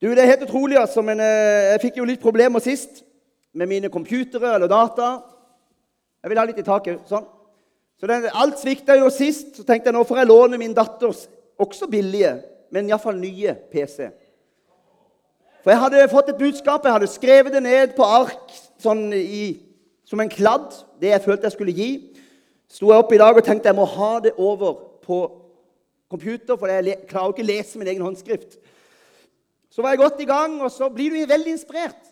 Du, Det er helt utrolig, altså, men eh, jeg fikk jo litt problemer sist med mine computere eller data. Jeg vil ha litt i taket. sånn. Så den, Alt svikta jo sist. Så tenkte jeg nå får jeg låne min datters også billige, men iallfall nye PC. For jeg hadde fått et budskap, jeg hadde skrevet det ned på ark sånn i, som en kladd, det jeg følte jeg skulle gi. Sto jeg opp i dag og tenkte jeg må ha det over på computer, for jeg klarer jo ikke å lese min egen håndskrift. Så var jeg godt i gang, og så blir du veldig inspirert.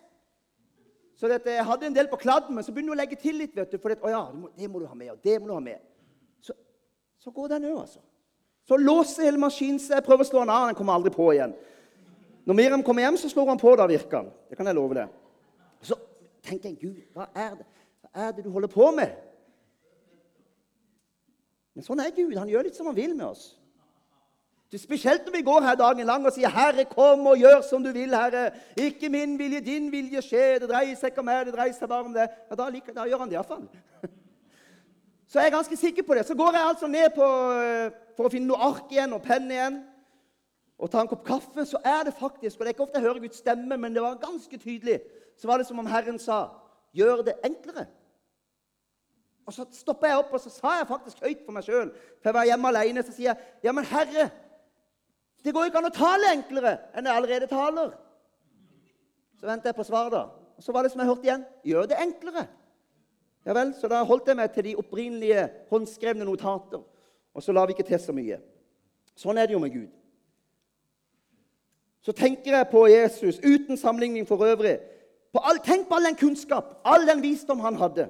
Så dette, Jeg hadde en del på kladden, men så begynner du å legge til litt. vet du, for det, å ja, det må du ha med, og det må du ha med. Så, så går den òg, altså. Så låser hele maskinen seg. Prøver å slå den av, den kommer aldri på igjen. Når Miriam kommer hjem, så slår han på. Da virker han. Det kan jeg love det. Så tenker jeg, Gud, hva er det, hva er det du holder på med? Men sånn er Gud. Han gjør litt som han vil med oss. Spesielt når vi går her dagen lang og sier 'Herre, kom og gjør som du vil', Herre. 'Ikke min vilje, din vilje skje'. Det dreier seg ikke om meg, det dreier seg bare om det. Ja, Da, liker, da gjør han det iallfall. Så jeg er ganske sikker på det. Så går jeg altså ned på, eh, for å finne noe ark igjen og penn igjen og tar en kopp kaffe. Så er det faktisk, og det er ikke ofte jeg hører Guds stemme, men det var ganske tydelig, så var det som om Herren sa 'Gjør det enklere'. Og Så stoppa jeg opp og så sa jeg faktisk høyt for meg sjøl, for jeg var hjemme alene, så sier jeg 'Ja, men Herre' Det går ikke an å tale enklere enn jeg allerede taler. Så venter jeg på svar, da. Og så var det som jeg hørte igjen. Gjør det enklere. Ja vel, Så da holdt jeg meg til de opprinnelige håndskrevne notater. Og så la vi ikke til så mye. Sånn er det jo med Gud. Så tenker jeg på Jesus uten sammenligning for øvrig. På all, tenk på all den kunnskap, all den visdom han hadde.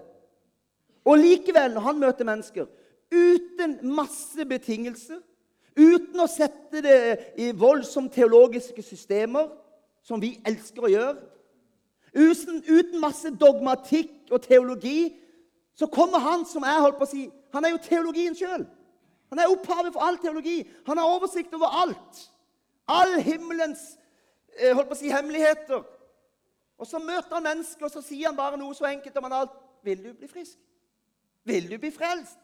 Og likevel, når han møter mennesker uten masse betingelser Uten å sette det i voldsomt teologiske systemer, som vi elsker å gjøre. Uten, uten masse dogmatikk og teologi. Så kommer han som er holdt på å si, han er jo teologien sjøl. Han er opphavet for all teologi. Han har oversikt over alt. All himmelens eh, holdt på å si, hemmeligheter. Og så møter han mennesker, og så sier han bare noe så enkelt om han alt. Vil du bli frisk? Vil du bli frelst?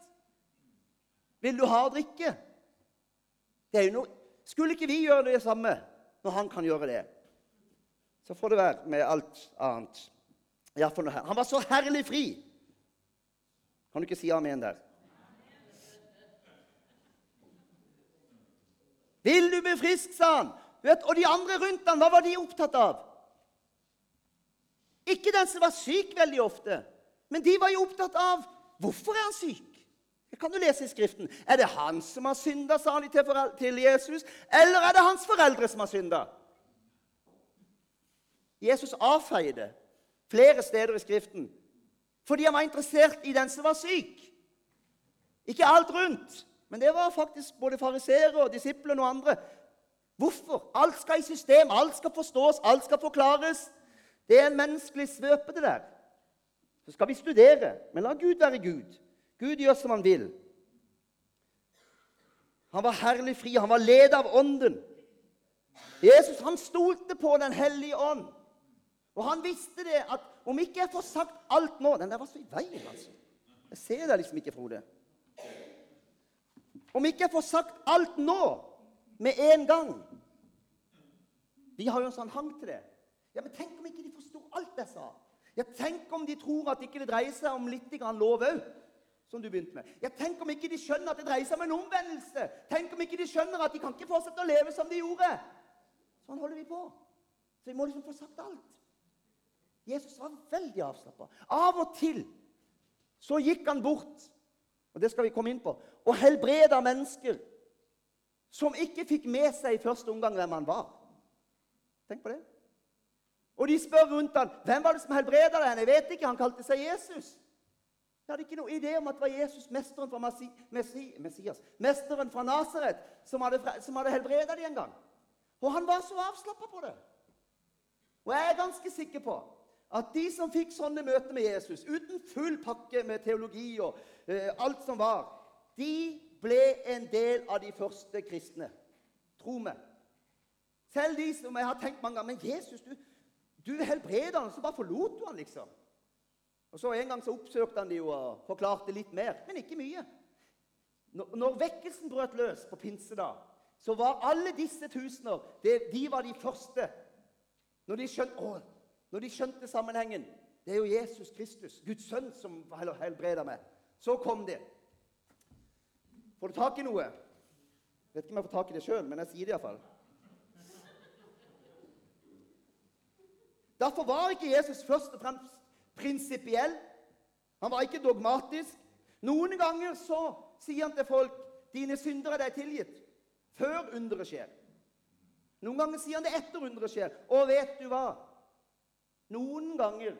Vil du ha å drikke? Noe, Skulle ikke vi gjøre det samme når han kan gjøre det? Så får det være med alt annet. Han var så herlig fri. Kan du ikke si amen der? Vil du bli frisk, sa han. Vet, og de andre rundt han, hva var de opptatt av? Ikke den som var syk veldig ofte, men de var jo opptatt av hvorfor er han syk. Det kan du lese i Skriften. Er det han som har synda, sa de til, Jesus, eller er det hans foreldre som har synda? Jesus avfeier det flere steder i Skriften fordi han var interessert i den som var syk. Ikke alt rundt, men det var faktisk både fariseere og disiplene og andre. Hvorfor? Alt skal i system, alt skal forstås, alt skal forklares. Det er en menneskelig svøpe, det der. Så skal vi studere, men la Gud være Gud. Gud gjør som han vil. Han var herlig fri. Han var ledet av Ånden. Jesus han stolte på Den hellige ånd. Og han visste det at om ikke jeg får sagt alt nå Den der var så i veien, altså. Jeg ser deg liksom ikke, Frode. Om ikke jeg får sagt alt nå, med en gang Vi har jo en sånn hang til det. Ja, Men tenk om ikke de forsto alt jeg sa? Ja, Tenk om de tror at ikke det dreier seg om litt lov òg? Som du begynte med. Ja, Tenk om ikke de skjønner at det dreier seg om en omvendelse. Tenk om ikke de skjønner at de kan ikke fortsette å leve som de gjorde. Sånn holder vi på. Så vi må liksom få sagt alt. Jesus var veldig avslappa. Av og til så gikk han bort, og det skal vi komme inn på, og helbreda mennesker som ikke fikk med seg i første omgang hvem han var. Tenk på det. Og de spør rundt han, 'Hvem var det som helbreda deg?' 'Jeg vet ikke.' Han kalte seg Jesus. Jeg hadde ikke noe idé om at det var Jesus, mesteren fra Masi, Messi, Messias, mesteren fra Nasaret, som hadde, som hadde helbreda dem en gang. Og han var så avslappa på det. Og jeg er ganske sikker på at de som fikk sånne møter med Jesus, uten full pakke med teologi og eh, alt som var, de ble en del av de første kristne. Tro meg. Selv de som jeg har tenkt mange ganger Men Jesus, du, du helbreda han, så bare forlot du han, liksom. Og så En gang så oppsøkte han de jo og forklarte litt mer, men ikke mye. Når, vekkelsen brøt løs på pinsedag, så var alle disse tusener de var de første Når de skjønte, å, når de skjønte sammenhengen Det er jo Jesus Kristus, Guds sønn, som helbreder meg. Så kom de. Får du tak i noe? Jeg vet ikke om jeg får tak i det sjøl, men jeg sier det iallfall. Derfor var ikke Jesus først og fremst prinsipiell. Han var ikke dogmatisk. Noen ganger så sier han til folk 'Dine syndere er tilgitt', før underet skjer. Noen ganger sier han det etter underet skjer. Og vet du hva? Noen ganger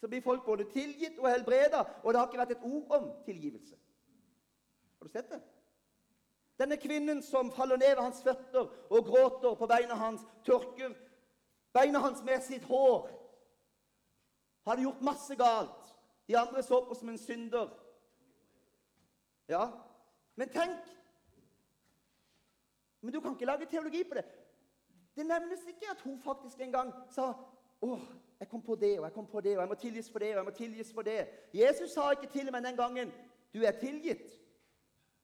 så blir folk både tilgitt og helbreda, og det har ikke vært et ord om tilgivelse. Har du sett det? Denne kvinnen som faller ned ved hans føtter og gråter på beina hans, tørker beina hans med sitt hår. Hadde gjort masse galt. De andre så på som en synder. Ja, men tenk Men du kan ikke lage teologi på det. Det nevnes ikke at hun faktisk en gang sa Å, jeg kom på det, og jeg kom på det, og jeg må tilgis for det, og jeg må tilgis for det. Jesus sa ikke til meg den gangen 'Du er tilgitt'.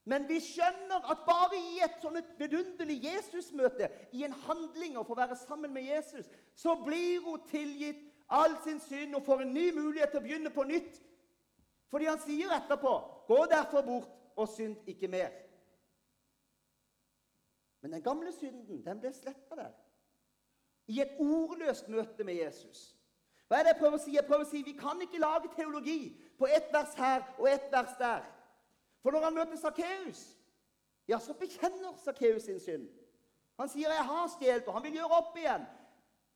Men vi skjønner at bare i et sånt et vidunderlig Jesusmøte, i en handling og få være sammen med Jesus, så blir hun tilgitt all sin synd og får en ny mulighet til å begynne på nytt. Fordi han sier etterpå 'Gå derfor bort og synd ikke mer'. Men den gamle synden den ble sletta der. I et ordløst møte med Jesus. Hva er det jeg prøver å si? Jeg prøver å si Vi kan ikke lage teologi på ett vers her og ett vers der. For når han møter Sakkeus, ja, så bekjenner Sakkeus sin synd. Han sier 'jeg har stjålet', og han vil gjøre opp igjen.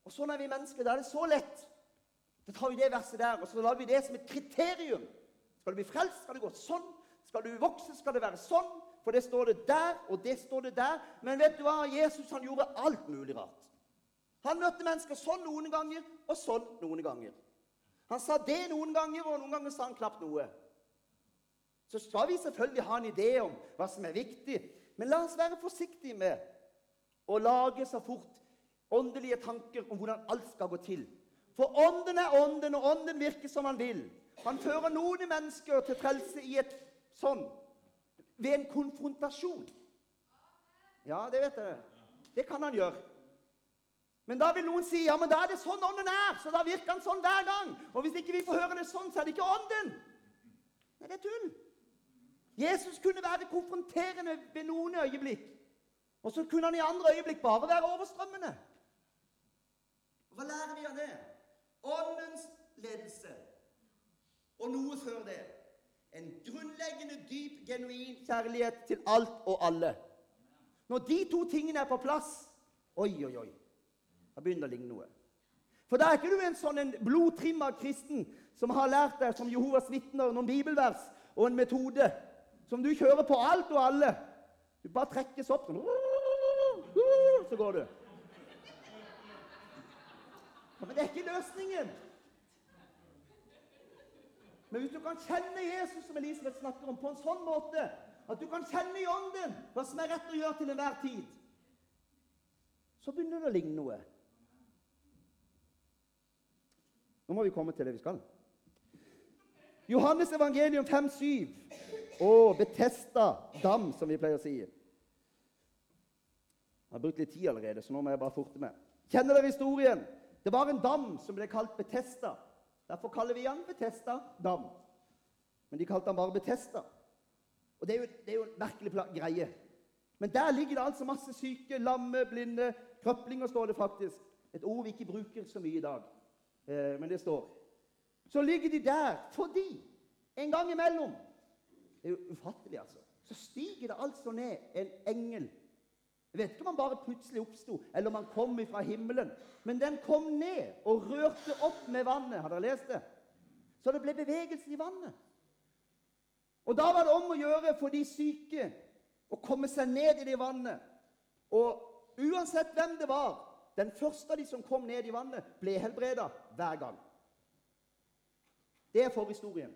Og sånn er vi mennesker. Da er det så lett. Da tar vi det verset der, og så lar vi det som et kriterium. Skal du bli frelst, skal det gå sånn. Skal du vokse, skal det være sånn. For det står det der, og det står det der. Men vet du hva? Jesus han gjorde alt mulig rart. Han møtte mennesker sånn noen ganger, og sånn noen ganger. Han sa det noen ganger, og noen ganger sa han knapt noe. Så skal vi selvfølgelig ha en idé om hva som er viktig, men la oss være forsiktige med å lage så fort åndelige tanker om hvordan alt skal gå til. For ånden er ånden, og ånden virker som han vil. Han fører noen mennesker til frelse i et sånn ved en konfrontasjon. Ja, det vet jeg. Det kan han gjøre. Men da vil noen si ja, men da er det sånn ånden er, så da virker han sånn hver gang. Og hvis ikke vi får høre det sånn, så er det ikke ånden. Nei, det er tull. Jesus kunne være konfronterende ved noen øyeblikk. Og så kunne han i andre øyeblikk bare være overstrømmende. Hva lærer vi av det? Og noe før det. En grunnleggende, dyp, genuin kjærlighet til alt og alle. Når de to tingene er på plass Oi, oi, oi. Da begynner det å ligne noe. For da er ikke du en sånn en blodtrimma kristen som har lært deg som Jehovas vitner noen bibelvers og en metode som du kjører på alt og alle. Du bare trekkes opp sånn Så går du. Men det er ikke løsningen. Men hvis du kan kjenne Jesus, som Elisabeth snakker om, på en sånn måte at du kan kjenne i ånden hva som er rett å gjøre til enhver tid, så begynner det å ligne noe. Nå må vi komme til det vi skal. Johannes evangelium 5,7. Å, Betesta dam, som vi pleier å si. Jeg har brukt litt tid allerede, så nå må jeg bare forte meg. Kjenner dere historien? Det var en dam som ble kalt Betesta. Derfor kaller vi han Betesta dam. Men de kalte han bare Betesta. Og det er jo, det er jo en merkelig greie. Men der ligger det altså masse syke, lamme, blinde, krøplinger, står det faktisk. Et ord vi ikke bruker så mye i dag, eh, men det står. Så ligger de der fordi en gang imellom Det er jo ufattelig, altså. Så stiger det altså ned en engel. Jeg vet ikke om han bare plutselig oppsto, eller om han kom fra himmelen. Men den kom ned og rørte opp med vannet. Har dere lest det? Så det ble bevegelse i vannet. Og da var det om å gjøre for de syke å komme seg ned i det vannet. Og uansett hvem det var, den første av de som kom ned i vannet, ble helbreda hver gang. Det er forhistorien.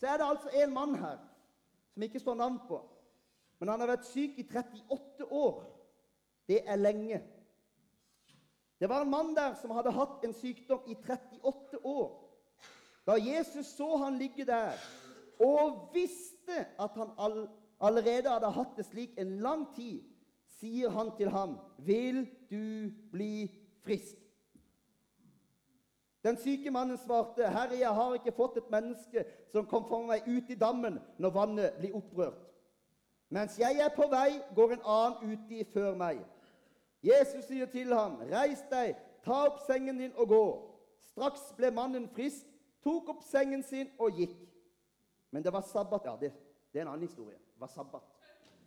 Så er det altså en mann her som ikke står navn på. Men han har vært syk i 38 år. Det er lenge. Det var en mann der som hadde hatt en sykdom i 38 år. Da Jesus så han ligge der og visste at han all, allerede hadde hatt det slik en lang tid, sier han til ham, 'Vil du bli frisk?' Den syke mannen svarte, 'Herre, jeg har ikke fått et menneske som kom for meg ut i dammen når vannet blir opprørt.' 'Mens jeg er på vei, går en annen uti før meg.' Jesus sier til ham, 'Reis deg, ta opp sengen din og gå.' Straks ble mannen frisk, tok opp sengen sin og gikk. Men det var sabbat. Ja, det, det er en annen historie. Det var sabbat.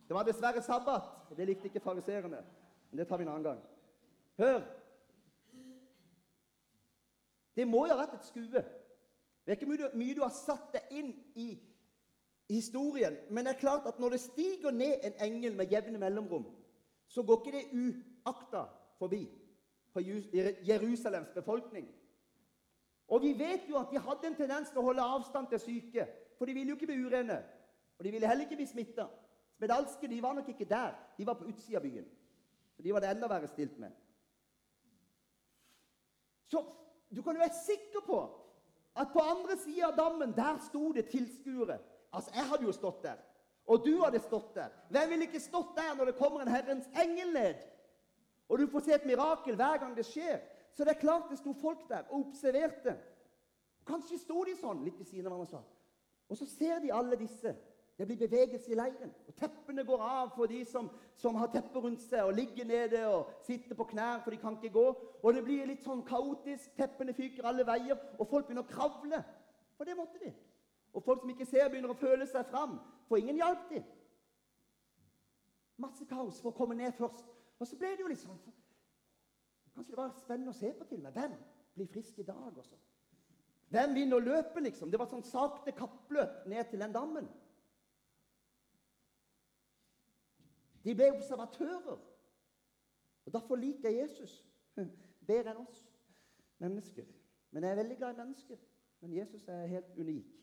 Det var dessverre sabbat, det likte ikke fariseerne. Men det tar vi en annen gang. Hør! Det må jo ha vært et skue. Det er ikke mye, mye du har satt deg inn i historien, men det er klart at når det stiger ned en engel med jevne mellomrom, så går ikke det uakta forbi for Jerusalems befolkning. Og vi vet jo at de hadde en tendens til å holde avstand til syke, for de ville jo ikke bli urene. Og de ville heller ikke bli smitta. Spedalske de var nok ikke der, de var på utsida av byen. Så de var det enda verre stilt med. Så du kan jo være sikker på at på andre sida av dammen, der sto det tilskuere. Altså, jeg hadde jo stått der. Og du hadde stått der. Hvem ville ikke stått der når det kommer en Herrens engel ned? Og du får se et mirakel hver gang det skjer. Så det er klart det sto folk der og observerte. Kanskje sto de sånn litt ved siden av hverandre. Og så ser de alle disse det blir bevegelse i leiren. og Teppene går av for de som, som har teppe rundt seg og ligger nede og sitter på knær, for de kan ikke gå. Og det blir litt sånn kaotisk. Teppene fyker alle veier, og folk begynner å kravle. For det måtte de. Og folk som ikke ser, begynner å føle seg fram, for ingen hjalp dem. Masse kaos for å komme ned først. Og så ble det jo litt sånn Kanskje det var spennende å se på til meg. Hvem blir frisk i dag? også? Hvem vinner løpet, liksom? Det var sånn sakte kappløp ned til den dammen. De ble observatører. Og Derfor liker Jesus bedre enn oss mennesker. Men jeg er veldig glad i mennesker. Men Jesus er helt unik.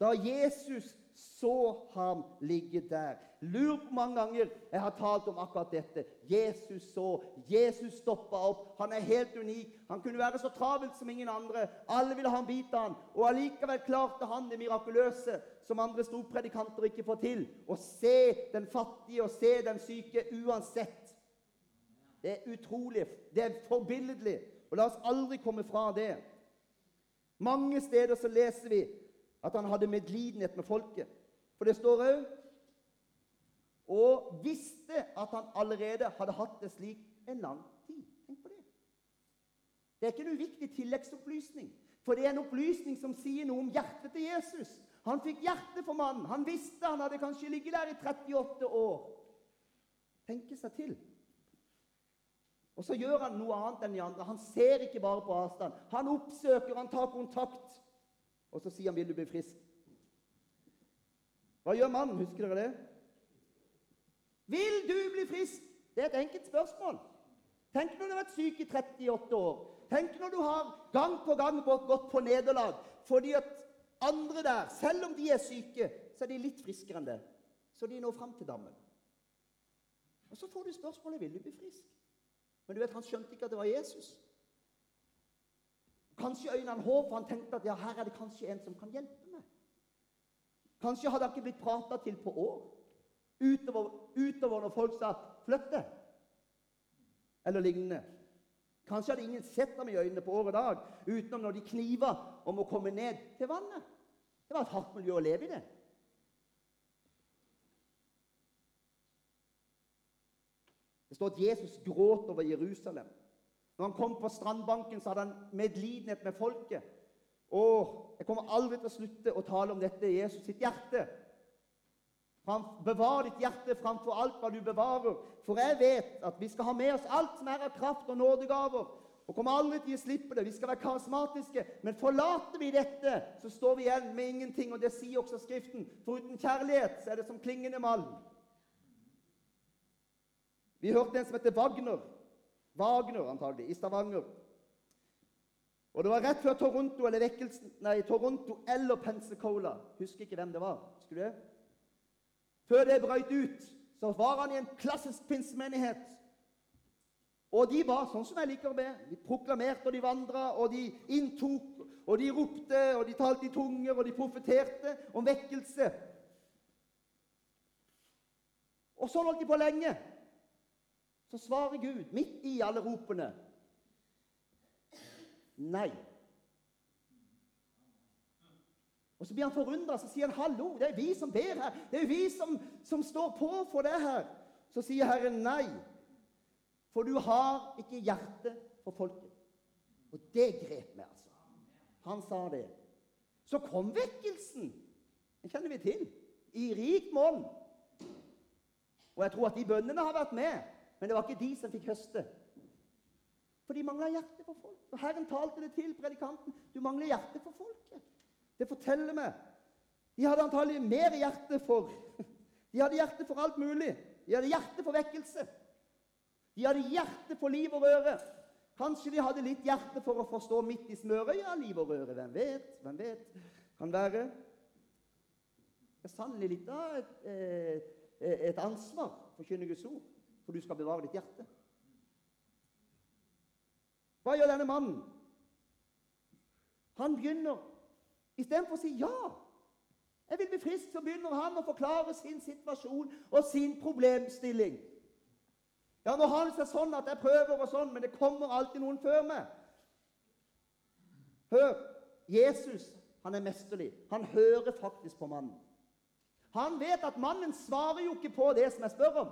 Da Jesus så ham ligge der Lur på mange ganger jeg har talt om akkurat dette. Jesus så. Jesus stoppa opp. Han er helt unik. Han kunne være så travelt som ingen andre. Alle ville ha en bit av han. Og allikevel klarte han det mirakuløse som andre storpredikanter ikke får til. Å se den fattige og se den syke uansett. Det er utrolig. Det er forbilledlig. Og la oss aldri komme fra det. Mange steder så leser vi at han hadde medlidenhet med folket. For det står òg Og visste at han allerede hadde hatt det slik en lang tid. Tenk på det. Det er ikke en uviktig tilleggsopplysning. For det er en opplysning som sier noe om hjertet til Jesus. Han fikk hjerte for mannen. Han visste han hadde kanskje ligget der i 38 år. Tenke seg til. Og så gjør han noe annet enn de andre. Han ser ikke bare på avstand. Han oppsøker, han tar kontakt. Og så sier han, 'Vil du bli frisk?' Hva gjør mannen? Husker dere det? Vil du bli frisk? Det er et enkelt spørsmål. Tenk når du har vært syk i 38 år. Tenk når du har gang på gang gått på nederlag fordi at andre der, selv om de er syke, så er de litt friskere enn det. Så de når fram til dammen. Og så får du spørsmålet vil du bli frisk. Men du vet, han skjønte ikke at det var Jesus. Kanskje øynene håp, for han tenkte at ja, her er det kanskje en som kan hjelpe meg. Kanskje hadde han ikke blitt prata til på år. Utover, utover, når folk sa 'flytte' eller lignende. Kanskje hadde ingen sett ham i øynene på år og dag, utenom når de kniva om å komme ned til vannet. Det var et hardt miljø å leve i det. Det står at Jesus gråt over Jerusalem. Når han kom på strandbanken, så hadde han medlidenhet med folket. Å, jeg kommer aldri til å slutte å tale om dette Jesus sitt hjerte. Bevar ditt hjerte framfor alt hva du bevarer. For jeg vet at vi skal ha med oss alt som er av kraft og nådegaver. Og kommer aldri til å slippe det. Vi skal være karismatiske. Men forlater vi dette, så står vi igjen med ingenting. Og det sier også Skriften. For uten kjærlighet så er det som klingende malm. Vi hørte en som heter Wagner. Wagner, antagelig, i Stavanger. Og Det var rett før Toronto eller nei, Toronto eller Pensacola. Husker ikke hvem det var. Husker du? Før det brøt ut, så var han i en klassisk pinsemenighet. Og de var sånn som jeg liker å be. De proklamerte, og de vandra, og de inntok, og de ropte, og de talte i tunger, og de profeterte om vekkelse. Og sånn holdt de på lenge. Så svarer Gud, midt i alle ropene Nei, Og Så blir han forundra, så sier han, 'Hallo, det er vi som ber her.' 'Det er vi som, som står på for det her.' Så sier Herren, 'Nei, for du har ikke hjerte for folket.' Og det grep meg, altså. Han sa det. Så kom vekkelsen. Den kjenner vi til. I rikt monn. Og jeg tror at de bøndene har vært med, men det var ikke de som fikk høste. For de mangla hjerte for folk. Og Herren talte det til predikanten. Du mangler hjerte for folket. Det forteller meg. De hadde antagelig mer hjerte for De hadde hjerte for alt mulig. De hadde hjerte for vekkelse. De hadde hjerte for liv og røre. Kanskje de hadde litt hjerte for å forstå midt i smøret. Ja, liv og røre. Hvem vet? Hvem vet? Kan være. Det er sannelig litt av et, eh, et ansvar for å forkynne Guds ord. For du skal bevare ditt hjerte. Hva gjør denne mannen? Han begynner Istedenfor å si ja, jeg vil bli frisk, så begynner han å forklare sin situasjon og sin problemstilling. Ja, nå har det seg sånn at jeg prøver og sånn, men det kommer alltid noen før meg. Hør! Jesus han er mesterlig. Han hører faktisk på mannen. Han vet at mannen svarer jo ikke på det som jeg spør om.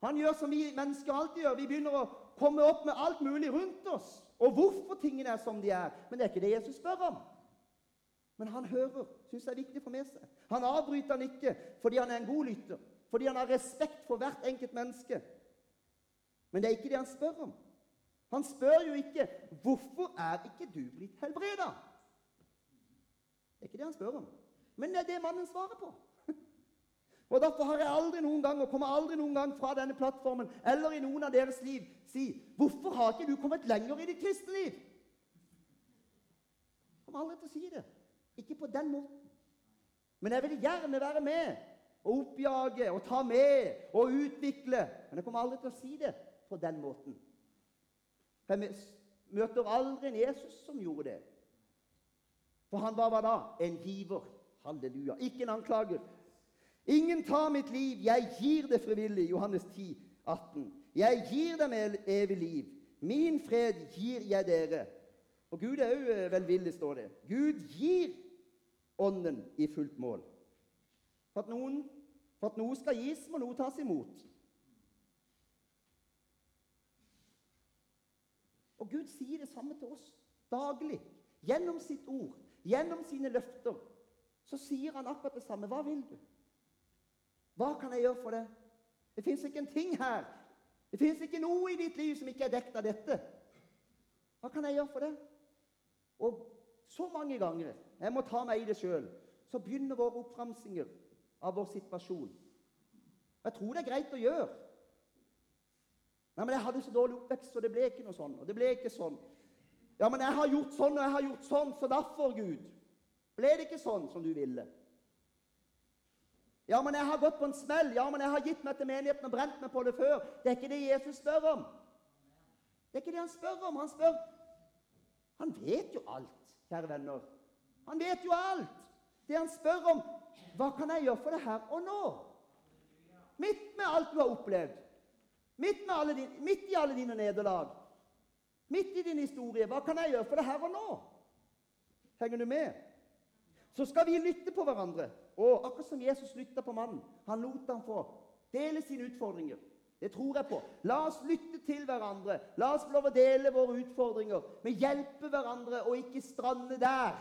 Han gjør som vi mennesker alltid gjør. Vi begynner å komme opp med alt mulig rundt oss, og hvorfor tingene er som de er. Men det er ikke det Jesus spør om. Men han hører. Syns det er viktig å få med seg. Han avbryter han ikke fordi han er en god lytter, fordi han har respekt for hvert enkelt menneske. Men det er ikke det han spør om. Han spør jo ikke 'Hvorfor er ikke du blitt helbreda?' Det er ikke det han spør om. Men det er det mannen svarer på. Og Derfor har jeg aldri noen gang, og kommer aldri noen gang fra denne plattformen eller i noen av deres liv si 'Hvorfor har ikke du kommet lenger i ditt kristne liv?' Jeg kommer aldri til å si det. Ikke på den måten. Men jeg vil gjerne være med og oppjage og ta med og utvikle. Men jeg kommer aldri til å si det på den måten. Jeg møter aldri en Jesus som gjorde det. For han var hva da? En giver. Halleluja. Ikke en anklager. Ingen tar mitt liv, jeg gir det frivillig. Johannes 10, 18. Jeg gir dem evig liv. Min fred gir jeg dere. Og Gud er òg eh, velvillig, står det. Gud gir Ånden i fullt mål. For at, noen, for at noe skal gis, må noe tas imot. Og Gud sier det samme til oss daglig. Gjennom sitt ord, gjennom sine løfter. Så sier han akkurat det samme. Hva vil du? Hva kan jeg gjøre for det? Det fins ikke en ting her. Det fins ikke noe i ditt liv som ikke er dekket av dette. Hva kan jeg gjøre for det? Og så mange ganger jeg må ta meg i det sjøl så begynner våre oppramsinger av vår situasjon. Jeg tror det er greit å gjøre. Nei, men 'Jeg hadde så dårlig oppvekst, så det ble ikke noe sånn.' Og det ble ikke sånn. Ja, men jeg har gjort sånn, og jeg har gjort sånn, så derfor, Gud, ble det ikke sånn som du ville. Ja, men jeg har gått på en smell. Ja, men jeg har gitt meg til menigheten og brent meg på det før. Det er ikke det Jesus spør om. Det er ikke det han spør om. Han spør Han vet jo alt kjære venner. Han vet jo alt. Det han spør om, hva kan jeg gjøre for det her og nå? Midt med alt du har opplevd, midt, din, midt i alle dine nederlag, midt i din historie, hva kan jeg gjøre for det her og nå? Henger du med? Så skal vi lytte på hverandre. Og akkurat som Jesus lytta på mannen. Han lot ham få dele sine utfordringer. Det tror jeg på. La oss lytte til hverandre. La oss få lov å dele våre utfordringer. Men hjelpe hverandre og ikke strande der.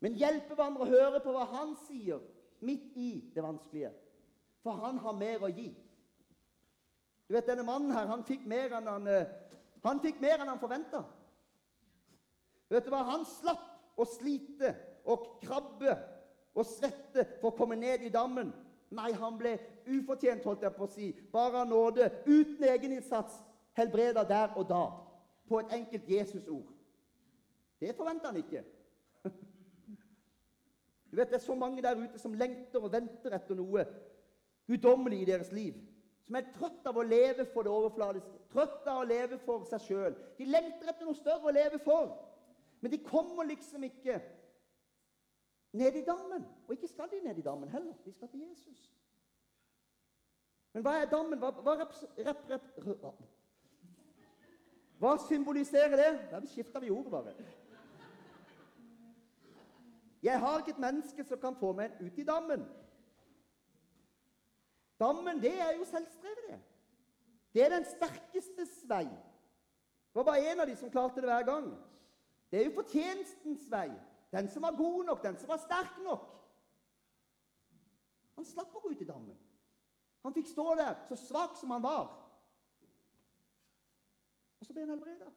Men hjelpe hverandre å høre på hva han sier midt i det vanskelige. For han har mer å gi. Du vet, Denne mannen her, han fikk mer enn han, eh, han, fikk mer enn han forventa. Vet du hva? Han slapp å slite og krabbe og svette for å komme ned i dammen. Nei, han ble ufortjent, holdt jeg på å si, bare av nåde, uten egeninnsats, helbreda der og da. På et enkelt Jesus-ord. Det forventer han ikke. Du vet, Det er så mange der ute som lengter og venter etter noe guddommelig i deres liv. Som er trøtt av å leve for det overfladiske, trøtt av å leve for seg sjøl. De lengter etter noe større å leve for. Men de kommer liksom ikke ned i dammen. Og ikke skal de ned i dammen heller. De skal til Jesus. Men hva er dammen? Hva, hva, rep, rep, hva symboliserer det? Da skifter vi ordet, bare. Jeg har ikke et menneske som kan få meg ut i dammen. Dammen, det er jo selvstrevet, det. Det er den sterkestes vei. Det var bare én av de som klarte det hver gang. Det er jo fortjenestens vei. Den som var god nok, den som var sterk nok. Han slapp å gå ut i dammen. Han fikk stå der, så svak som han var. Og så ble han helbreda.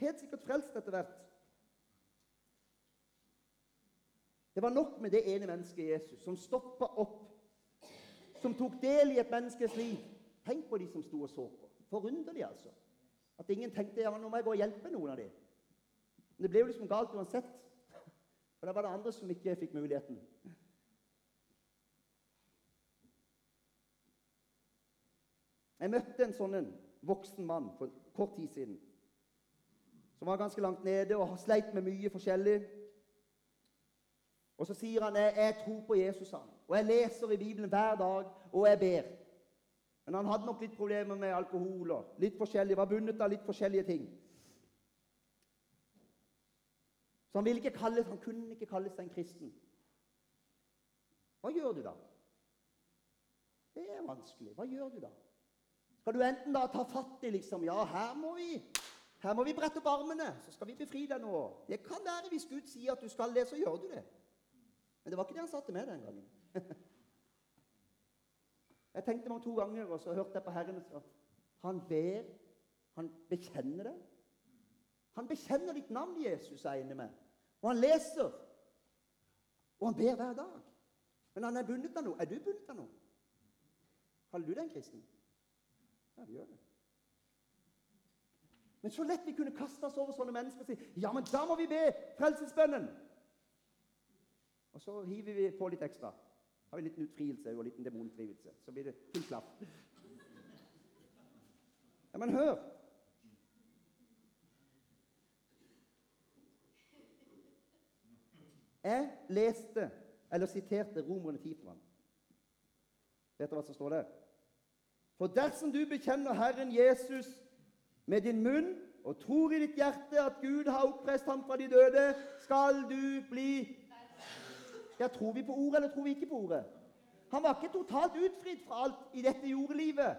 Helt sikkert frelst etter hvert. Det var nok med det ene mennesket Jesus som stoppa opp, som tok del i et menneskes liv. Tenk på de som sto og så på. Forunderlig, altså. At ingen tenkte ja, nå må jeg gå og hjelpe noen av dem. Men det ble jo liksom galt uansett. For det var det andre som ikke fikk muligheten. Jeg møtte en sånn voksen mann for kort tid siden. Som var ganske langt nede og sleit med mye forskjellig. Og så sier han jeg, jeg tror på Jesus, han. og jeg leser i Bibelen hver dag, og jeg ber. Men han hadde nok litt problemer med alkohol og litt forskjellig, var bundet av litt forskjellige ting. Så han, ville ikke kalles, han kunne ikke kalle seg en kristen. Hva gjør du da? Det er vanskelig. Hva gjør du da? Skal du enten da ta fatt i liksom Ja, her må vi her må vi brette opp armene, så skal vi befri deg nå. Det kan være hvis Gud sier at du skal det, så gjør du det. Men det var ikke det han satte med den gangen. Jeg tenkte meg om to ganger, og så hørte jeg på Herren og Han ber, han bekjenner det. Han bekjenner ditt navn, Jesus, er jeg inne med. Og han leser. Og han ber hver dag. Men han er bundet av noe. Er du bundet av noe? Kaller du deg en kristen? Ja, vi gjør det. Men så lett vi kunne kaste oss over sånne mennesker og si ja, men da må vi be frelsesbønnen. Og så hiver vi på litt ekstra. Har vi en liten utfrielse og en liten demonutdrivelse. Så blir det full klapp. Ja, men hør! Jeg leste, eller siterte, Romerne 10 for ham. Vet dere hva som står der? For dersom du bekjenner Herren Jesus med din munn og tror i ditt hjerte at Gud har oppreist ham fra de døde, skal du bli Ja, tror vi på ordet, eller tror vi ikke på ordet? Han var ikke totalt utfridd fra alt i dette jordelivet.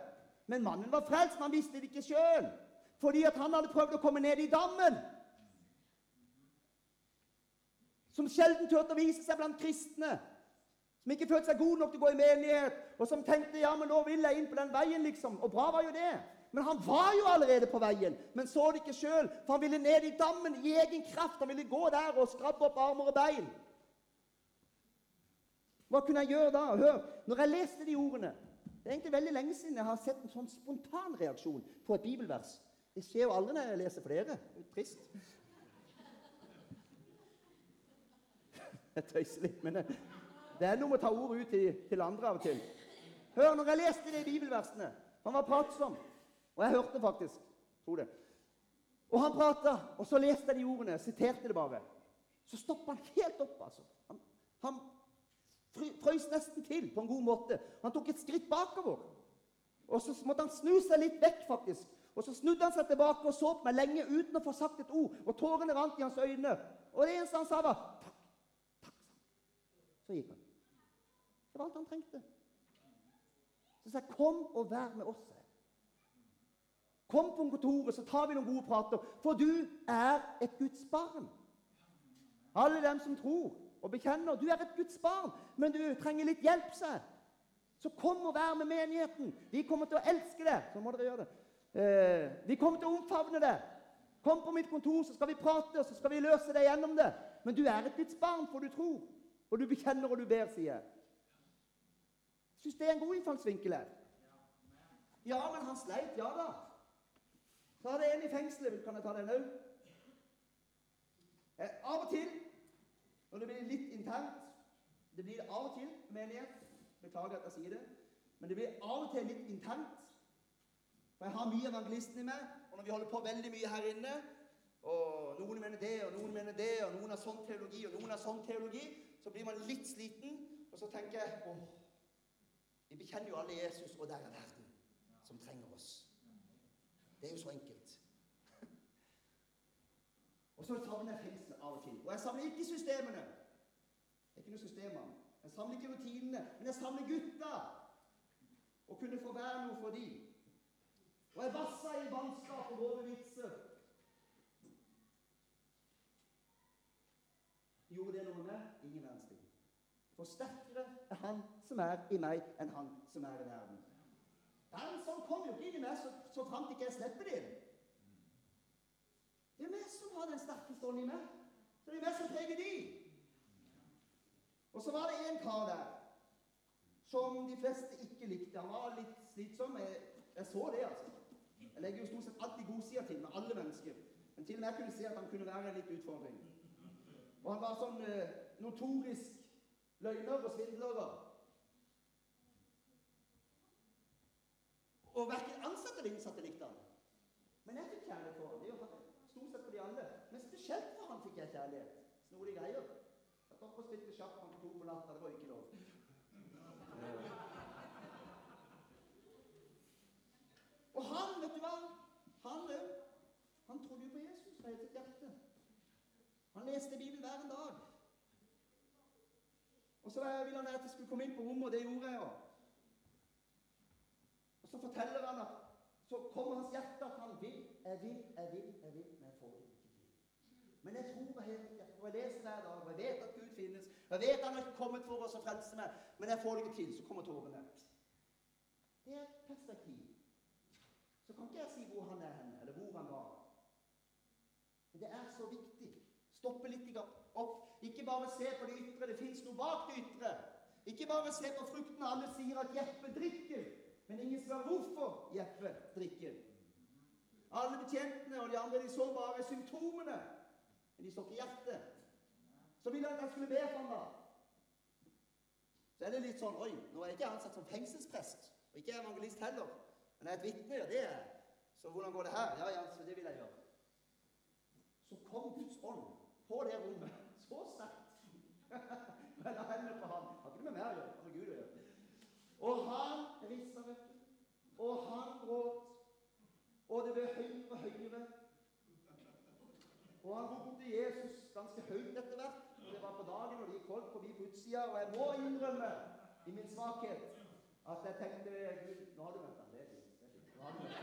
Men mannen var frelst, men han visste det ikke sjøl. Fordi at han hadde prøvd å komme ned i dammen. Som sjelden turte å vise seg blant kristne. Som ikke følte seg god nok til å gå i menighet, og som tenkte ja, men nå vil jeg inn på den veien, liksom. Og bra var jo det. Men han var jo allerede på veien, men så det ikke sjøl. For han ville ned i dammen i egen kraft. Han ville gå der og skrabbe opp armer og bein. Hva kunne jeg gjøre da? Hør, når jeg leste de ordene Det er egentlig veldig lenge siden jeg har sett en sånn spontan reaksjon på et bibelvers. Det skjer jo aldri når jeg leser er trist. Jeg tøyser litt, men det, det er noe med å ta ordet ut til, til, andre av og til. Hør, når jeg leste de bibelversene Han var pratsom. Og jeg hørte faktisk. Tro det. Og han prata, og så leste jeg de ordene. Siterte det bare. Så stoppa han helt opp, altså. Han, han frøys nesten til på en god måte. Han tok et skritt bakover. Og så måtte han snu seg litt vekk, faktisk. Og så snudde han seg tilbake og så på meg lenge uten å få sagt et ord. Og tårene rant i hans øyne. Og det eneste han sa, var Han. Det var alt han trengte. Så sa jeg, 'Kom og vær med oss'. Kom på kontoret, så tar vi noen gode prater. For du er et Guds barn. Alle dem som tror og bekjenner. Du er et Guds barn, men du trenger litt hjelp, sa Så kom og vær med menigheten. Vi kommer til å elske det. Så må dere gjøre det. Eh, vi kommer til å omfavne det. Kom på mitt kontor, så skal vi prate, og så skal vi løse det gjennom det. Men du er et Guds barn, for du tror. Og du bekjenner og du ber, sier jeg. Syns det er en god innfallsvinkel her. Ja, men han sleit, ja da. Så er det en i fengselet. Kan jeg ta den òg? Eh, av og til, når det blir litt internt Det blir av og til menighet. Beklager at jeg sier det. Men det blir av og til litt internt. For jeg har mye evangelisten i meg. Og når vi holder på veldig mye her inne, og noen mener det, og noen mener det, og noen har sånn teologi, og noen har sånn teologi, så blir man litt sliten. Og så tenker jeg åh, vi bekjenner jo alle Jesus, og der er verden som trenger oss. Det er jo så enkelt. Og så savner jeg fengsel av og til. Og jeg savner ikke systemene. Det er ikke noe systemer. Jeg samler ikke rutinene, men jeg samler gutta. Og kunne få være noe for dem. Og jeg vassa i vannskap og våre vitser. Gjorde det noe med? For sterkere er han som er i meg, enn han som er i verden. Den som kommer jo ikke i meg, så, så fant ikke jeg slipper det. Det er meg som har den sterkeste ånden i meg. Så det er meg som preger de. Og så var det en kar der som de fleste ikke likte. Han var litt slitsom. Jeg, jeg så det, altså. Jeg legger jo stort sett alltid godsida til med alle mennesker. Men til og med jeg kunne se at han kunne være litt utfordring. Og han var sånn eh, notorisk løgner og svindlere. Og verken ansatte eller innsatte likte han. Men jeg fikk kjærlighet for ham. Det er jo stort sett for de alle. Men spesielt for han fikk jeg kjærlighet. Snodige greier. Jeg satt og spilte sjakk klokka to på natta. Det var ikke lov. Og han, vet du hva? Han òg. Han trodde jo på Jesus fra hele sitt hjerte. Han leste Bibelen hver en dag. Og så ville han at jeg skulle komme inn på rommet, og det gjorde jeg jo. Og så forteller han at så kommer hans hjerte at han vil, jeg vil, jeg vil, jeg vil, men jeg får ikke til. Men jeg tror på hele hjerte, og jeg leser hver dag, og jeg vet at Gud finnes. og Jeg vet han har kommet for oss å frelse meg, men jeg får det ikke til. Så kommer tårene. Det er perspektiv. Så kan ikke jeg si hvor han er hen, eller hvor han var. Men det er så viktig. Stoppe litt opp. Ikke bare se på det ytre. Det fins noe bak det ytre. Ikke bare se på fruktene. Alle sier at Jeppe drikker. Men ingen spør hvorfor Jeppe drikker. Alle betjentene og de andre de så bare symptomene, men de så ikke hjertet. Så ville han at jeg skulle be for ham. da. Så er det litt sånn Oi, nå er jeg ikke ansatt som fengselsprest, og ikke evangelist heller. Men jeg er et vitne, ja, det er jeg. Så hvordan går det her? Ja, ja, så det vil jeg gjøre. Så kom Guds ånd på det rommet så sterkt. La hendene på han. Har ikke noe med meg å gjøre. Har med Gud å gjøre. Og han rista, vet du. Og han gråt. Og det ble høyere og høyere. Og han ropte Jesus ganske høyt etter hvert. Det var på dagen, og det gikk folk forbi på utsida. Og jeg må innrømme, i min svakhet, at jeg tenkte Gud, nå har du ham. Det. Det er fint.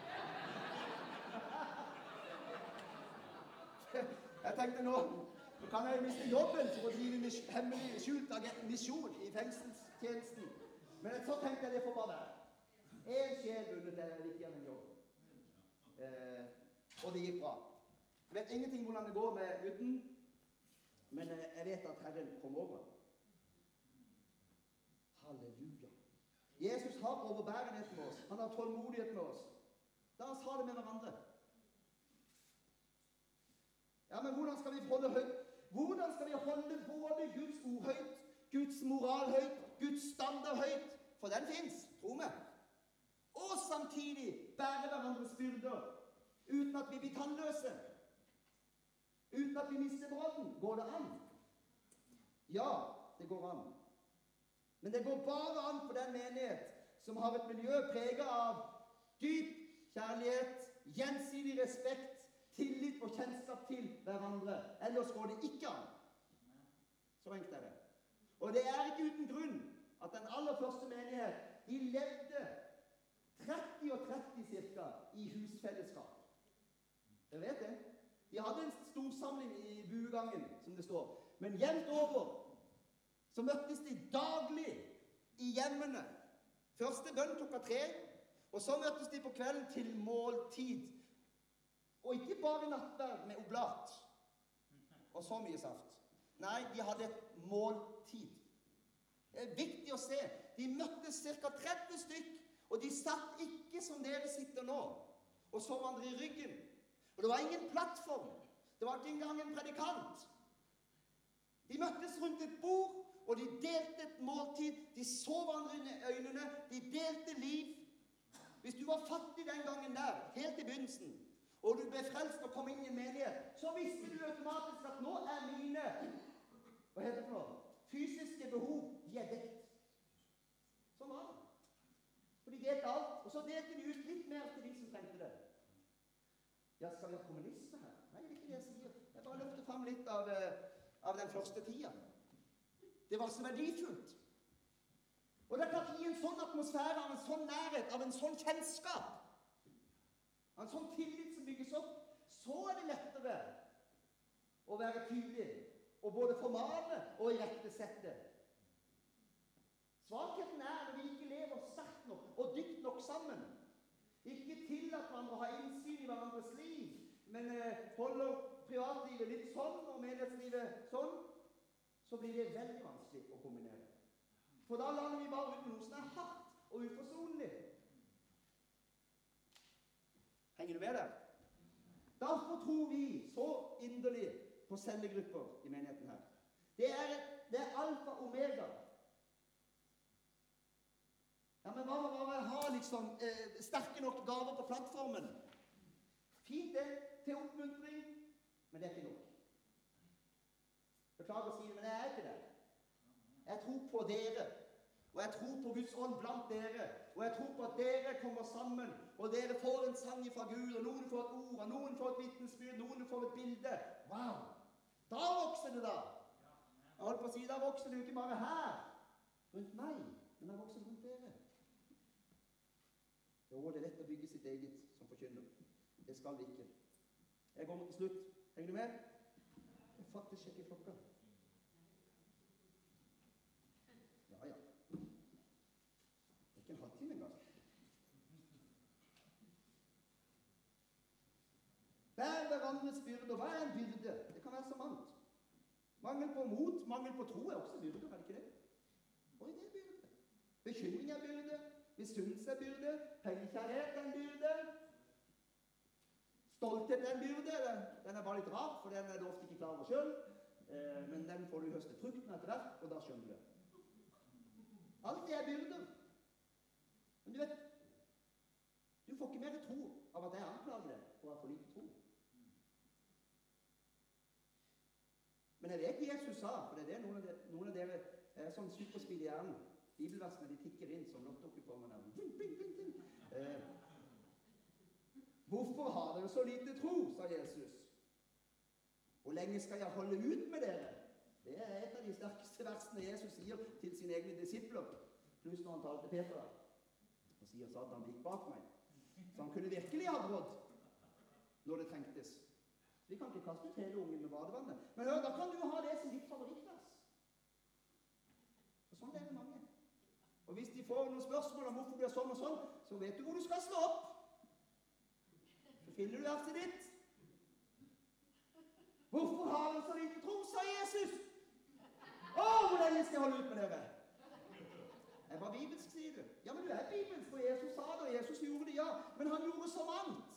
Jeg tenkte nå kan jeg miste jobben for å drive hemmelig skjult misjon i fengselstjenesten. Men så tenkte jeg det får bare være. Én sjel vunnet er viktigere enn en jobb. Eh, og det gikk bra. Jeg vet ingenting hvordan det går med gutten, men eh, jeg vet at Herren kom over. Halleluja. Jesus har overbærenhet med oss. Han har tålmodighet med oss. La oss ha det med hverandre. Ja, men hvordan skal vi holde høyt? Hvordan skal vi holde både Guds ord høyt, Guds moral høyt, Guds standard høyt? For den fins, tro meg. Og samtidig bære hverandres byrder uten at vi blir tannløse. Uten at vi mister brodden. Går det an? Ja, det går an. Men det går bare an for den menighet som har et miljø prega av dyp kjærlighet, gjensidig respekt, tillit og kjennskap til hverandre. Ellers går det ikke an. Så enkelt er det. Og det er ikke uten grunn at den aller første menighet de levde 30 og 30 ca. i husfellesskap. Dere vet det? De hadde en storsamling i buegangen, som det står. Men jevnt over så møttes de daglig i hjemmene. Første bønn klokka tre, og så møttes de på kvelden til måltid og ikke bare nattverd med oblat og så mye saft. Nei, de hadde et måltid. Det er viktig å se. De møttes ca. 30 stykk, og de satt ikke som dere sitter nå, og så hverandre i ryggen. Og det var ingen plattform. Det var ikke engang en predikant. De møttes rundt et bord, og de delte et måltid. De så hverandre i øynene. De delte liv. Hvis du var fattig den gangen der, helt i begynnelsen, og du ble frelst og kom inn i en menighet, så visste du automatisk at nå er mine hva heter det for noe? fysiske behov de er dekt. Sånn var det. For de delte alt. Og så delte de ut litt mer til de som trengte det. Ja, skal vi ha kommunisme her? Nei, det er ikke det jeg sier. Jeg bare løfter fram litt av, eh, av den første tida. Det var så verdifullt. Og det er klart I en sånn atmosfære, av en sånn nærhet, av en sånn kjennskap, av en sånn tillit bygges opp, så er det lettere å være tydelig og både formane og irettesette. Svakheten er når vi ikke lever sterkt nok og dypt nok sammen. Ikke tillater hverandre å ha innsyn i hverandres liv, men eh, holder privatlivet litt sånn og menighetslivet sånn, så blir det veldig vanskelig å kombinere. For da lander vi bare ut med noe som er hardt og uforsonlig. Henger du med der? Derfor tror vi så inderlig på cellegrupper i menigheten her. Det er, det er alfa og omega. Ja, men hva med bare ha liksom eh, sterke nok gaver på plattformen? Fint, det. Til oppmuntring. Men det er ikke nok. Beklager å si det, men jeg er ikke det. Jeg tror på dere. Og jeg tror på Guds ånd blant dere. Og jeg tror på at dere kommer sammen, og dere får en sang fra Gud, og noen får et ord, og noen får et vitnesbyrd, noen får et bilde. Wow! Da vokser det, da! Jeg holdt på å si, Da vokser det jo ikke bare her, rundt meg, men da vokser rundt dere. Jo, det er lett å bygge sitt eget som forkynner. Det skal vi ikke. Jeg går mot slutt. Henger du med? Jeg faktisk sjekker klokka. Ja, ja. Ikke en halvtime engang. Bær hverandres byrder. Hva er en byrde? Det kan være så mangt. Mangel på mot, mangel på tro er også byrder, er det ikke det? Oi, det er byrde. Bekymring er byrde. Misunnelse er byrde. Pengekjærlighet er en byrde. Stolthet er en byrde. Den er bare litt rar, for den er du ofte ikke klar over sjøl. Eh, men den får du høste frukten etter hvert, og da skjønner du det. Alt det er byrder. Men du vet Du får ikke mer tro av at jeg anklager deg for å ha for lite tro. Men jeg vet Jesus sa, for det er det noen av dere, noen av dere er sånn superspeed i hjernen Bibelversene de tikker inn som lottokuponger. Eh, Hvorfor har dere så lite tro, sa Jesus. Hvor lenge skal jeg holde ut med dere? Det er et av de sterkeste versene Jesus sier til sine egne disipler. Pluss når han talte Peter. Og sier Satan gikk bak meg. Så han kunne virkelig ha brådd når det trengtes. Vi kan ikke kaste ut hele ungen med badevannet. Men hør, da kan du ha det som ditt favorittvers. Og sånn er det mange. Og hvis de får noen spørsmål om hvorfor det blir sånn og sånn, så vet du hvor du skal slå opp. Så finner du verset ditt. Hvorfor har han så lite tro, sa Jesus. Å, hvor lenge skal jeg holde ut med dere? Jeg var bibelsk, sier du. Ja, men du er bibelsk, for Jesus sa det, og Jesus gjorde det, ja. Men han gjorde så mangt.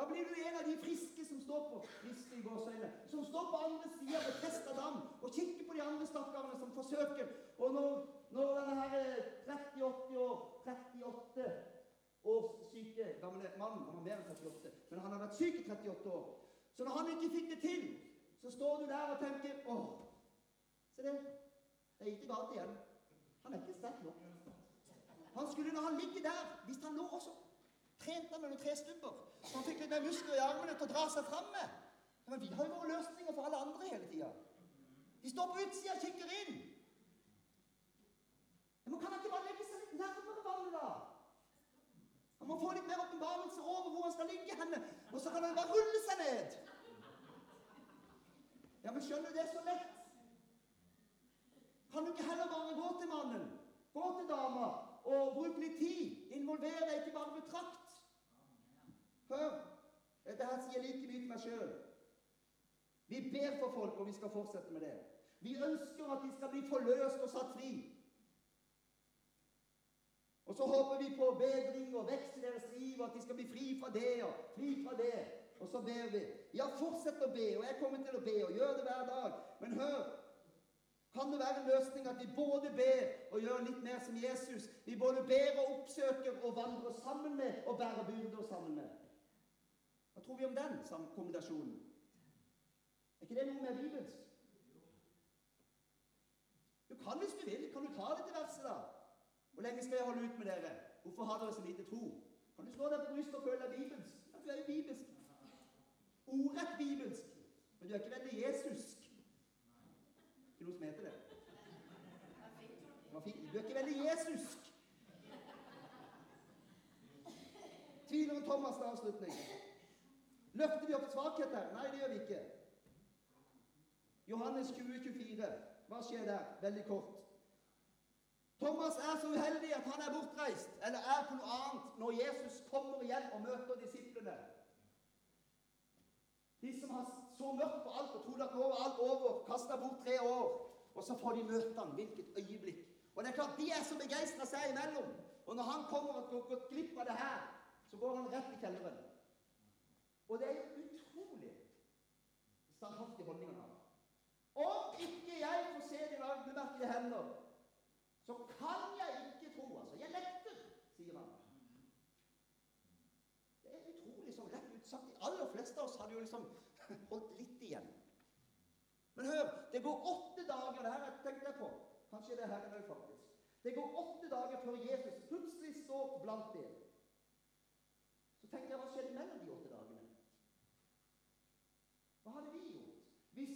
Da blir du en av de friske som står på friske i gåsøyne, som står på andre sida ved Testa dam og kikker på de andre stakkarene som forsøker. Og når, når denne her 30-80 år, 38 års syke gamle mannen Han var mer enn 38, men han har vært syk i 38 år. Så når han ikke fikk det til, så står du der og tenker Å, se det. Det er ikke galt igjen. Han er ikke sterk nok. Han skulle, når han ligger der Hvis han lå også trente tre noen. Så han fikk litt mer muskler i armene til å dra seg fram med. Men vi har jo våre løsninger for alle andre hele tida. De står på utsida og kikker inn. Men kan han ikke bare legge seg litt nærmere vannet, da? Han må få litt mer åpenbarelse over hvor han skal ligge henne, og så kan han bare rulle seg ned. Ja, men skjønner du, det er så lett. Kan du ikke heller bare gå til mannen, gå til dama, og bruke litt tid? Involvere deg, ikke bare betrakt. Hør, dette her sier like mye til meg sjøl. Vi ber for folk, og vi skal fortsette med det. Vi ønsker at de skal bli forløst og satt fri. Og så håper vi på bedring og vekst i deres liv, og at de skal bli fri fra det og fri fra det. Og så ber vi. Ja, fortsett å be, og jeg kommer til å be, og gjør det hver dag. Men hør, kan det være en løsning at vi både ber og gjør litt mer som Jesus? Vi både ber og oppsøker og vandrer sammen med og bærer byrder sammen med. Hva tror vi om den kombinasjonen? Er ikke det noe med bibelsk? Du kan hvis du vil. Kan du ta dette verset, da? Hvor lenge skal jeg holde ut med dere? Hvorfor har dere så lite tro? Kan du slå deg på brystet og føle deg bibelsk? Ja, du er jo bibelsk. Ordrett bibelsk. Men du er ikke veldig jesusk. Ikke noe som heter det. Du er ikke veldig jesusk. Tviler Thomas til avslutning. Løfter vi opp svakheter? Nei, det gjør vi ikke. Johannes 20, 24. Hva skjer der? Veldig kort. Thomas er så uheldig at han er bortreist, eller er på noe annet, når Jesus kommer igjen og møter disiplene. De som har så mørkt på alt og trodde at nå var alt over, kasta bort tre år. Og så får de møte ham. Hvilket øyeblikk. Og det er klart, De er så begeistra seg imellom. Og når han kommer og gått glipp av det her, så går han rett i kjelleren. Og det er jo utrolig standhaftig holdning han har. Om ikke jeg får se de naglemerkede hender, så kan jeg ikke tro. Altså, jeg nekter, sier han. Det er utrolig sånn rett ut sagt. De aller fleste av oss hadde jo liksom holdt litt igjen. Men hør, det går åtte dager det her tenkte jeg på. Kanskje det her òg, faktisk. Det går åtte dager før Jesus plutselig står blant dem. Så tenker jeg, hva skjedde mellom de åtte? Hva hadde vi gjort? Hvis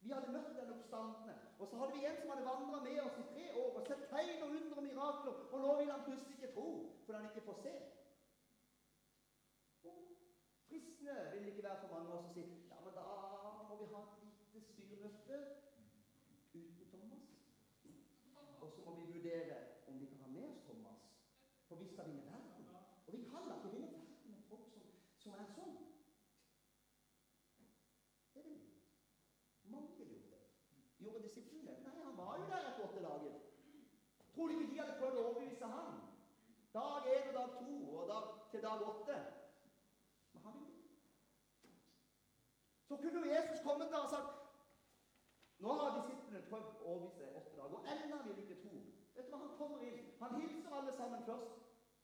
vi hadde møtt den oppstandende, og så hadde vi en som hadde vandra med oss i tre år og sett tegn og under og mirakler, og nå vil han plutselig ikke tro fordi han ikke får se. Og fristende vil det ikke være for mange av oss å si ja, men da må vi ha et lite styremøte uten Thomas. Og så må vi vurdere om vi kan ha med oss Thomas, for vi skal vinne verden. Og vi kan da ikke vinne verden med folk som, som er sånn. Det vil vi. Mange ville gjort det. Gjorde disiplene det? Nei, han var jo der etter åtte dager. Tror du ikke de hadde prøvd å overbevise han? Dag én og dag to og dag, til dag åtte. Men han ville Så kunne jo Jesus kommet der og sagt Nå har disiplene prøvd å overbevise åtte dager, og ennå vil ikke tro. Vet du hva, Han kommer inn. Han hilser alle sammen først.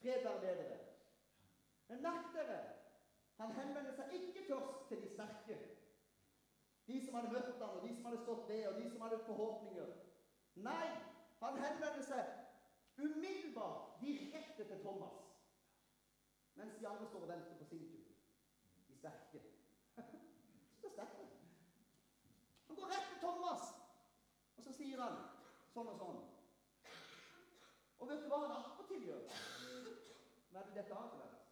Fred være med dere. Men merk dere, han henvender seg ikke først til de sterke. De som hadde møtt ham, og de som hadde stått ved, og de som hadde forhåpninger. Nei, han henvender seg umiddelbart direkte til Thomas. Mens de andre står og venter på sin tur. De sterke. Så det sterke. Han går rett til Thomas, og så sier han sånn og sånn. Og vet du hva han attpåtil gjør? Hva er det dette har vært?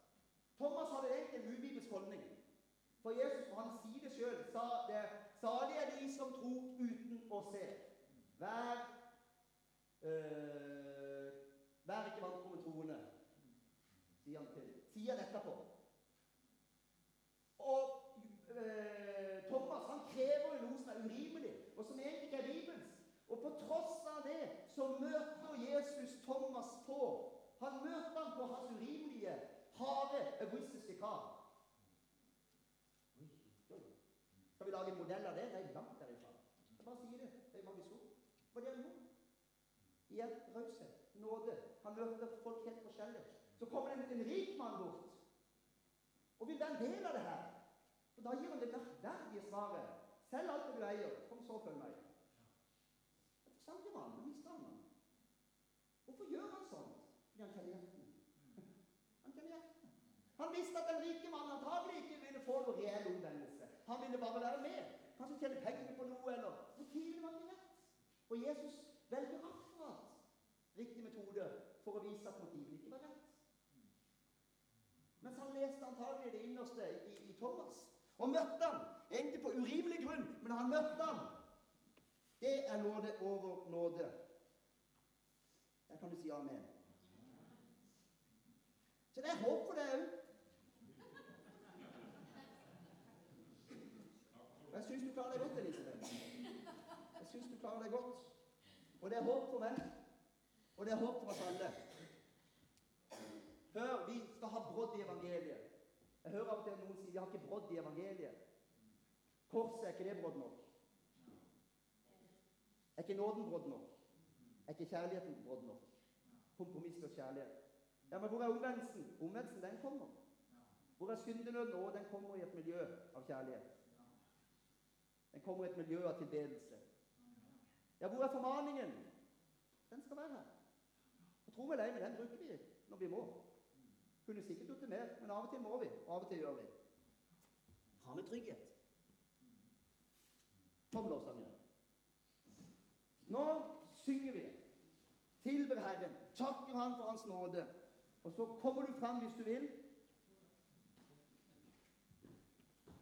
Thomas hadde egentlig en ubibelsk holdning. For Jesus på hans side sjøl sa det Salig er de som tror uten å se. Vær øh, Vær ikke vantro med troende, sier han til. Sier han etterpå. Og eh, Thomas han krever noe som er urimelig, og som egentlig er Bibels. Og på tross av det så møter Jesus Thomas på Han møter han på hans urimelige, harde, egoistiske krav. Skal vi lage en modell av det? Nei, langt derifra. Jeg bare sier det. Det er mange ord. Hva det er nå? Igjen raushet, nåde. Han møter folk helt forskjellig. Kommer en en rik mann bort og vil være en del av det her. Og Da gir han det merkverdige svaret. Selg alt det du eier, kom så følg meg. Sant gjør han, men mister han han. Hvorfor gjør han sånt? Fordi han kjenner hjertet. Han kjenner hjertet. Han visste at den rike mannen antagelig ikke ville få noen reell omvendelse. Han ville bare være med. Kanskje tjene pengene på noe, eller Motivene var ikke rett. Og Jesus velger akkurat riktig metode for å vise at motivet ikke var rett. Mens han leste antagelig det innerste i, i Thomas. Og møtte han, egentlig på urimelig grunn, men han møtte han. Det er nåde over nåde. Der kan du si amen. Så det er håp for deg òg. Og jeg syns du klarer deg godt, Elisabeth. Jeg syns du klarer deg godt. Og det er håp for meg. Og det er håp for oss alle. Hør, vi skal ha brodd i evangeliet. Jeg hører av og til noen si vi har ikke brodd i evangeliet. Korset er ikke det brodd nok? Er ikke nåden brodd nok? Er ikke kjærligheten brodd nok? Kompromissløs kjærlighet. Ja, Men hvor er omvendelsen? Omvendelsen, den kommer. Hvor er syndenøden? Å, den kommer i et miljø av kjærlighet. Den kommer i et miljø av tilbedelse. Ja, hvor er formaningen? Den skal være her. Og tro meg den bruker vi når vi må. Kunne sikkert gjort det mer, men av og til må vi, og av og til gjør vi. Har vi trygghet. Kom, lovsangere. Nå synger vi. Tilber Herren. Takker Han for Hans nåde. Og så kommer du fram hvis du vil.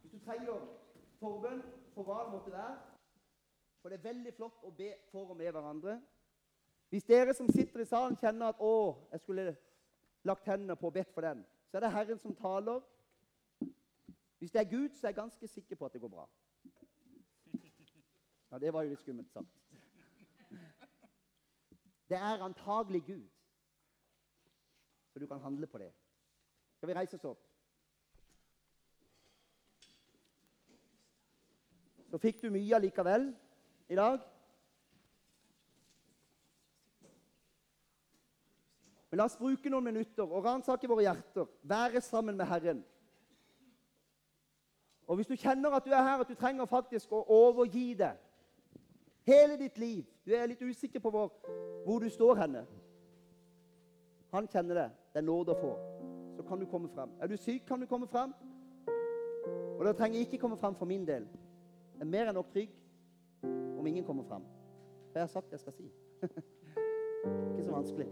Hvis du trenger forbønn for hva det måtte være. For det er veldig flott å be for og med hverandre. Hvis dere som sitter i salen, kjenner at 'Å, jeg skulle lagt hendene på og bedt for den', så er det Herren som taler. Hvis det er Gud, så er jeg ganske sikker på at det går bra. Ja, Det var jo litt skummelt sagt. Det er antagelig Gud. Så du kan handle på det. Skal vi reise oss opp? Så fikk du mye allikevel i dag. Men la oss bruke noen minutter og ransake våre hjerter. Være sammen med Herren. Og hvis du kjenner at du er her, at du trenger faktisk å overgi det hele ditt liv Du er litt usikker på hvor, hvor du står henne. Han kjenner det. Det er nåde å få. Så kan du komme frem. Er du syk, kan du komme frem. Og da trenger jeg ikke komme frem for min del. Jeg er mer enn nok trygg om ingen kommer frem. For jeg har sagt det jeg skal si. ikke så vanskelig.